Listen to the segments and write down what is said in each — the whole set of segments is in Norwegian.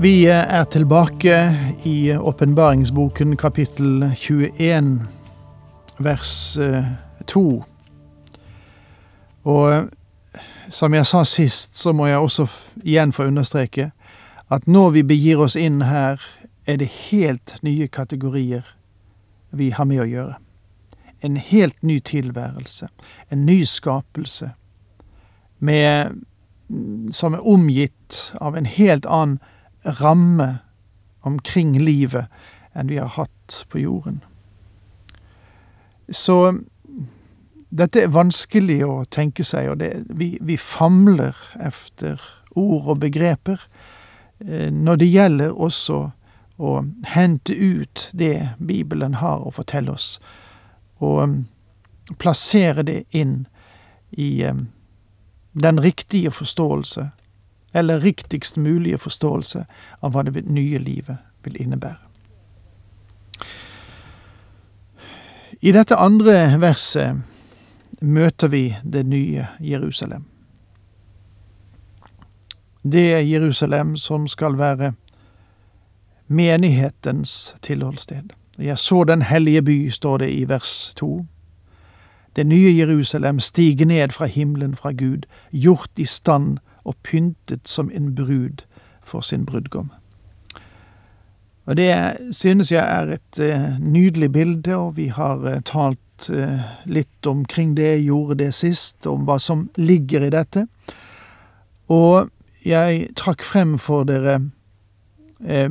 Vi er tilbake i åpenbaringsboken kapittel 21, vers 2. Og som jeg sa sist, så må jeg også igjen få understreke at når vi begir oss inn her, er det helt nye kategorier vi har med å gjøre. En helt ny tilværelse, en ny skapelse, med, som er omgitt av en helt annen ramme omkring livet enn vi har hatt på jorden. Så dette er vanskelig å tenke seg, og det, vi, vi, famler efter ord og begreper eh, når det gjelder også å hente ut det Bibelen har å fortelle oss, og um, plassere det inn i um, den riktige forståelse eller riktigst mulige forståelse av hva det nye livet vil innebære. I dette andre verset møter vi det nye Jerusalem. Det er Jerusalem som skal være menighetens tilholdssted. Jeg så den hellige by, står det i vers to. Det nye Jerusalem stiger ned fra himmelen fra Gud, gjort i stand og pyntet som en brud for sin brudgom. Og Det synes jeg er et uh, nydelig bilde, og vi har uh, talt uh, litt omkring det, gjorde det sist, om hva som ligger i dette. Og jeg trakk frem for dere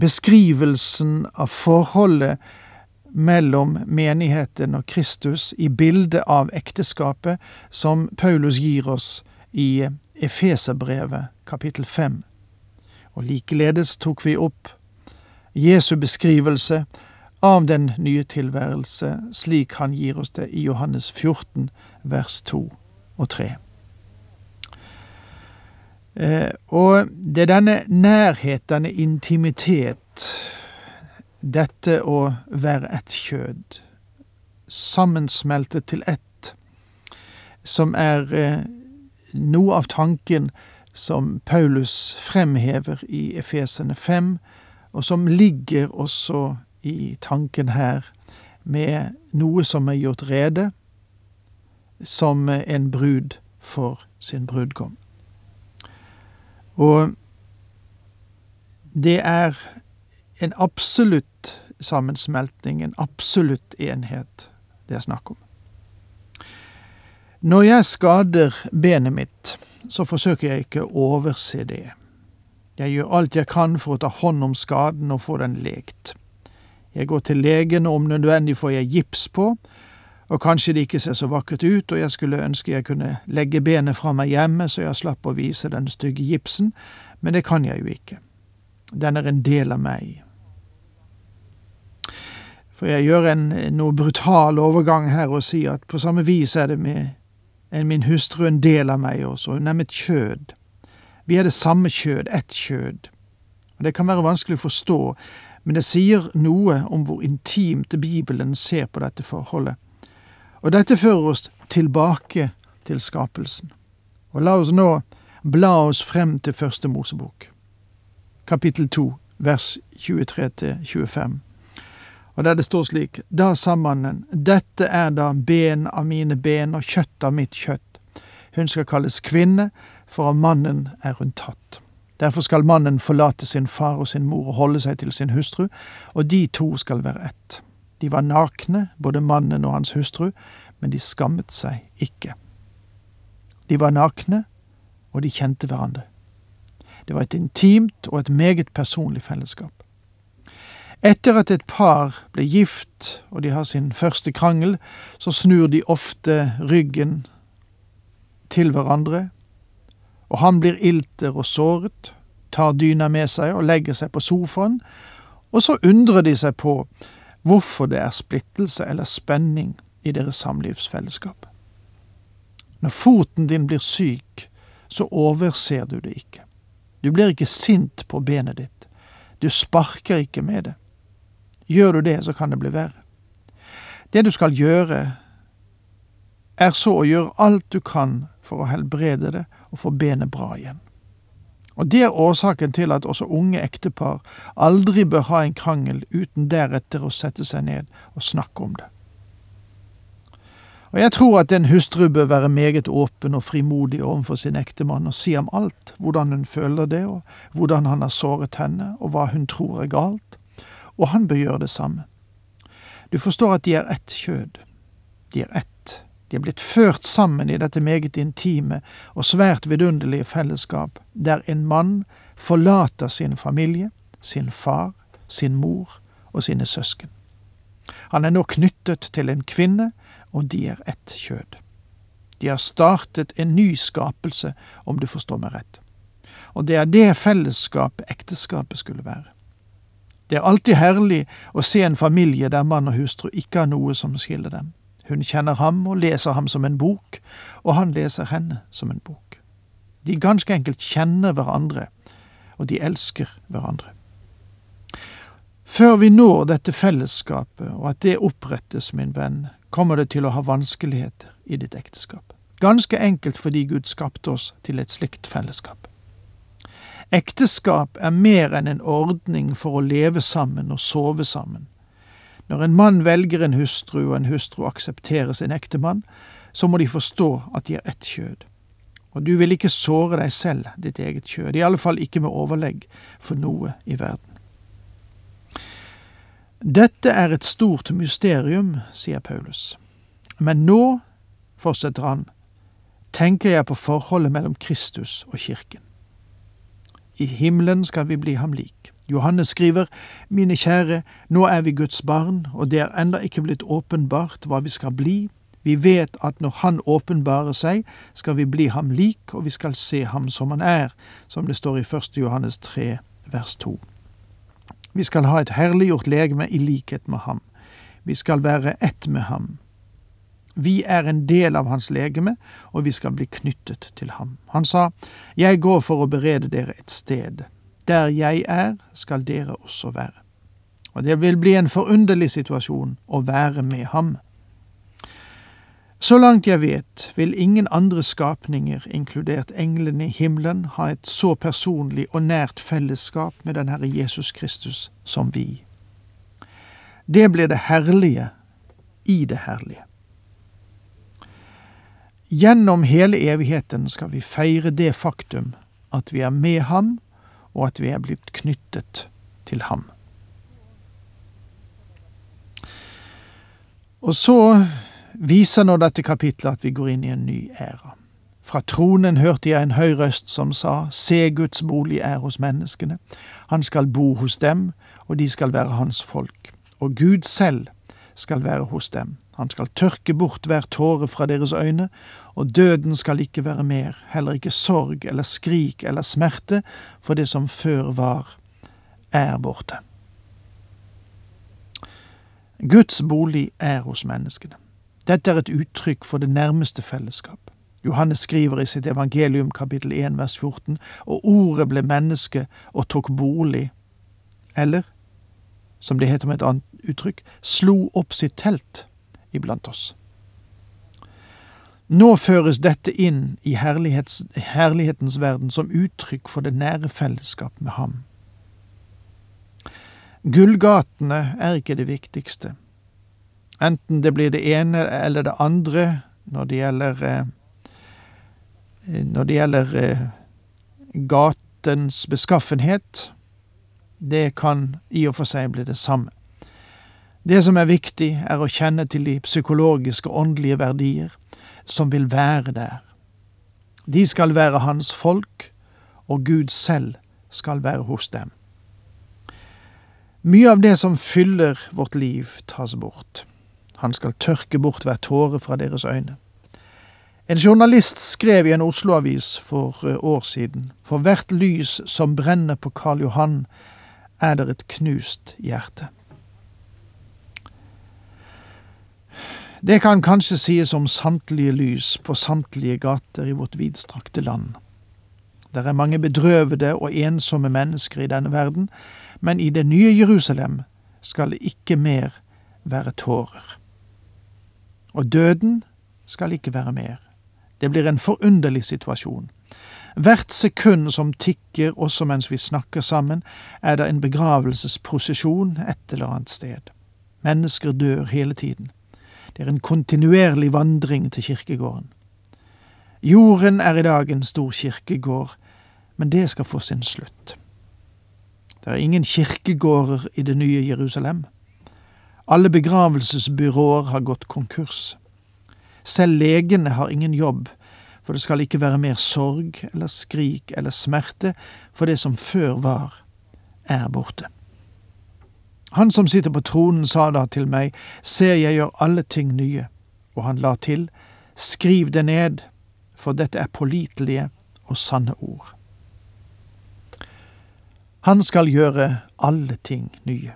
beskrivelsen av forholdet mellom menigheten og Kristus i bildet av ekteskapet som Paulus gir oss i Efeserbrevet kapittel 5. Og likeledes tok vi opp Jesu beskrivelse av den nye tilværelse slik han gir oss det i Johannes 14, vers 2 og 3. Eh, og det er denne nærhet, denne intimitet, dette å være ett kjød, sammensmeltet til ett, som er eh, noe av tanken som Paulus fremhever i Efesene 5, og som ligger også i tanken her med noe som er gjort rede, som en brud for sin brudgom. Og det er en absolutt sammensmeltning, en absolutt enhet, det er snakk om. Når jeg skader benet mitt, så forsøker jeg ikke å overse det. Jeg gjør alt jeg kan for å ta hånd om skaden og få den lekt. Jeg går til legen, og om nødvendig får jeg gips på, og kanskje det ikke ser så vakkert ut, og jeg skulle ønske jeg kunne legge benet fra meg hjemme så jeg slapp å vise den stygge gipsen, men det kan jeg jo ikke. Den er en del av meg. For jeg gjør en noe brutal overgang her og sier at på samme vis er det med enn min hustru en del av meg også, hun er mitt kjød. Vi er det samme kjød, ett kjød. Og Det kan være vanskelig å forstå, men det sier noe om hvor intimt Bibelen ser på dette forholdet. Og dette fører oss tilbake til skapelsen. Og la oss nå bla oss frem til første Mosebok, kapittel to, vers 23 til 25 og der det står slik, Da sa mannen, dette er da ben av mine ben og kjøtt av mitt kjøtt. Hun skal kalles kvinne, for av mannen er hun tatt. Derfor skal mannen forlate sin far og sin mor og holde seg til sin hustru, og de to skal være ett. De var nakne, både mannen og hans hustru, men de skammet seg ikke. De var nakne, og de kjente hverandre. Det var et intimt og et meget personlig fellesskap. Etter at et par blir gift og de har sin første krangel, så snur de ofte ryggen til hverandre, og han blir ilter og såret, tar dyna med seg og legger seg på sofaen, og så undrer de seg på hvorfor det er splittelse eller spenning i deres samlivsfellesskap. Når foten din blir syk, så overser du det ikke. Du blir ikke sint på benet ditt. Du sparker ikke med det. Gjør du det, så kan det bli verre. Det du skal gjøre, er så å gjøre alt du kan for å helbrede det og få benet bra igjen. Og Det er årsaken til at også unge ektepar aldri bør ha en krangel uten deretter å sette seg ned og snakke om det. Og Jeg tror at en hustru bør være meget åpen og frimodig overfor sin ektemann og si om alt, hvordan hun føler det, og hvordan han har såret henne, og hva hun tror er galt, og han bør gjøre det samme. Du forstår at de er ett kjød. De er ett. De er blitt ført sammen i dette meget intime og svært vidunderlige fellesskap, der en mann forlater sin familie, sin far, sin mor og sine søsken. Han er nå knyttet til en kvinne, og de er ett kjød. De har startet en ny skapelse, om du forstår meg rett. Og det er det fellesskapet ekteskapet skulle være. Det er alltid herlig å se en familie der mann og hustru ikke har noe som skiller dem. Hun kjenner ham og leser ham som en bok, og han leser henne som en bok. De ganske enkelt kjenner hverandre, og de elsker hverandre. Før vi når dette fellesskapet, og at det opprettes, min venn, kommer det til å ha vanskeligheter i ditt ekteskap. Ganske enkelt fordi Gud skapte oss til et slikt fellesskap. Ekteskap er mer enn en ordning for å leve sammen og sove sammen. Når en mann velger en hustru, og en hustru aksepterer sin ektemann, så må de forstå at de er ett kjød. Og du vil ikke såre deg selv, ditt eget kjød, i alle fall ikke med overlegg for noe i verden. Dette er et stort mysterium, sier Paulus. Men nå, fortsetter han, tenker jeg på forholdet mellom Kristus og kirken. I himmelen skal vi bli ham lik. Johannes skriver, Mine kjære, nå er vi Guds barn, og det er enda ikke blitt åpenbart hva vi skal bli. Vi vet at når Han åpenbarer seg, skal vi bli ham lik, og vi skal se ham som han er, som det står i 1. Johannes 3, vers 2. Vi skal ha et herliggjort legeme i likhet med ham. Vi skal være ett med ham. Vi er en del av hans legeme, og vi skal bli knyttet til ham. Han sa, Jeg går for å berede dere et sted. Der jeg er, skal dere også være. Og det vil bli en forunderlig situasjon å være med ham. Så langt jeg vet, vil ingen andre skapninger, inkludert englene i himmelen, ha et så personlig og nært fellesskap med den Herre Jesus Kristus som vi. Det blir det herlige i det herlige. Gjennom hele evigheten skal vi feire det faktum at vi er med ham, og at vi er blitt knyttet til ham. Og så viser nå dette kapitlet at vi går inn i en ny æra. Fra tronen hørte jeg en høy røst som sa, Se, Guds bolig er hos menneskene. Han skal bo hos dem, og de skal være hans folk. Og Gud selv skal være hos dem. Han skal tørke bort hver tåre fra deres øyne, og døden skal ikke være mer, heller ikke sorg eller skrik eller smerte, for det som før var, er borte. Guds bolig er hos menneskene. Dette er et uttrykk for det nærmeste fellesskap. Johannes skriver i sitt evangelium kapittel 1 vers 14, og ordet ble menneske og tok bolig, eller, som det heter med et annet uttrykk, slo opp sitt telt iblant oss. Nå føres dette inn i herlighetens verden som uttrykk for det nære fellesskap med ham. Gullgatene er ikke det viktigste. Enten det blir det ene eller det andre når det gjelder eh, Når det gjelder eh, gatens beskaffenhet, det kan i og for seg bli det samme. Det som er viktig, er å kjenne til de psykologiske og åndelige verdier som vil være der. De skal være hans folk, og Gud selv skal være hos dem. Mye av det som fyller vårt liv, tas bort. Han skal tørke bort hver tåre fra deres øyne. En journalist skrev i en Oslo-avis for eh, år siden For hvert lys som brenner på Karl Johan, er det et knust hjerte. Det kan kanskje sies om samtlige lys på samtlige gater i vårt vidstrakte land. Det er mange bedrøvede og ensomme mennesker i denne verden, men i det nye Jerusalem skal det ikke mer være tårer. Og døden skal ikke være mer. Det blir en forunderlig situasjon. Hvert sekund som tikker også mens vi snakker sammen, er det en begravelsesprosesjon et eller annet sted. Mennesker dør hele tiden. Det er en kontinuerlig vandring til kirkegården. Jorden er i dag en stor kirkegård, men det skal få sin slutt. Det er ingen kirkegårder i det nye Jerusalem. Alle begravelsesbyråer har gått konkurs. Selv legene har ingen jobb, for det skal ikke være mer sorg eller skrik eller smerte, for det som før var, er borte. Han som sitter på tronen, sa da til meg, ser jeg gjør alle ting nye, og han la til, skriv det ned, for dette er pålitelige og sanne ord. Han skal gjøre alle ting nye.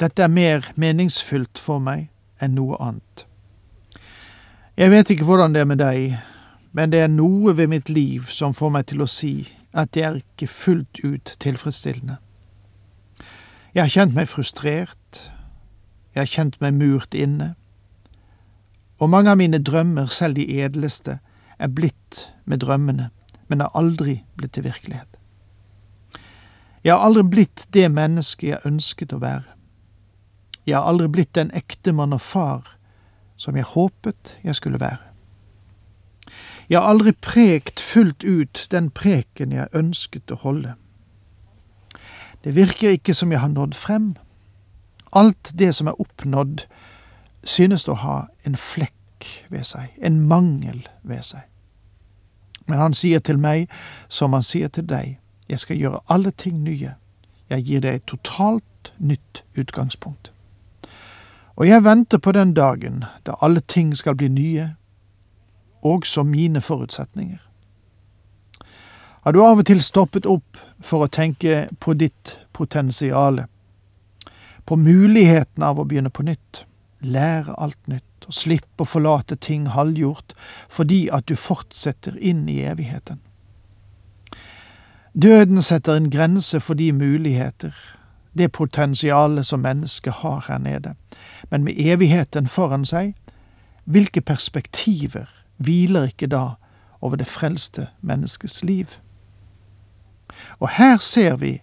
Dette er mer meningsfylt for meg enn noe annet. Jeg vet ikke hvordan det er med deg, men det er noe ved mitt liv som får meg til å si at det er ikke fullt ut tilfredsstillende. Jeg har kjent meg frustrert, jeg har kjent meg murt inne, og mange av mine drømmer, selv de edleste, er blitt med drømmene, men har aldri blitt til virkelighet. Jeg har aldri blitt det mennesket jeg ønsket å være. Jeg har aldri blitt den ektemann og far som jeg håpet jeg skulle være. Jeg har aldri prekt fullt ut den preken jeg ønsket å holde. Det virker ikke som jeg har nådd frem. Alt det som er oppnådd, synes å ha en flekk ved seg, en mangel ved seg. Men han sier til meg som han sier til deg, jeg skal gjøre alle ting nye. Jeg gir deg et totalt nytt utgangspunkt. Og jeg venter på den dagen da alle ting skal bli nye, også mine forutsetninger. Har du av og til stoppet opp for å tenke på ditt potensiale, på muligheten av å begynne på nytt, lære alt nytt og slippe å forlate ting halvgjort fordi at du fortsetter inn i evigheten? Døden setter en grense for de muligheter, det potensialet som mennesket har her nede, men med evigheten foran seg, hvilke perspektiver hviler ikke da over det frelste menneskets liv? Og her ser vi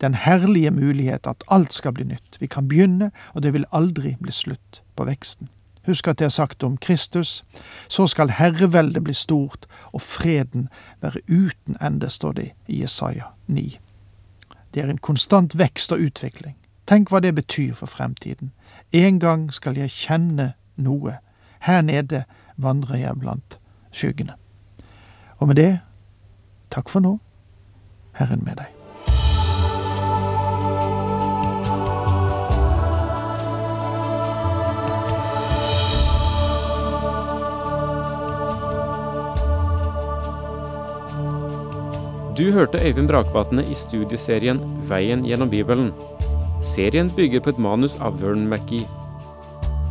den herlige mulighet at alt skal bli nytt. Vi kan begynne, og det vil aldri bli slutt på veksten. Husk at det er sagt om Kristus. Så skal herreveldet bli stort, og freden være uten ende, står det i Jesaja 9. Det er en konstant vekst og utvikling. Tenk hva det betyr for fremtiden. En gang skal jeg kjenne noe. Her nede vandrer jeg blant skyggene. Og med det, takk for nå. Herren med deg. Du hørte Øyvind Brakvatne i studieserien Veien gjennom Bibelen. Serien bygger på et manus av Vern McGee.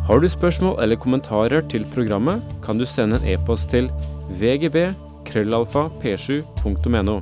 Har du spørsmål eller kommentarer til programmet, kan du sende en e-post til vgb krøllalfa p7.no.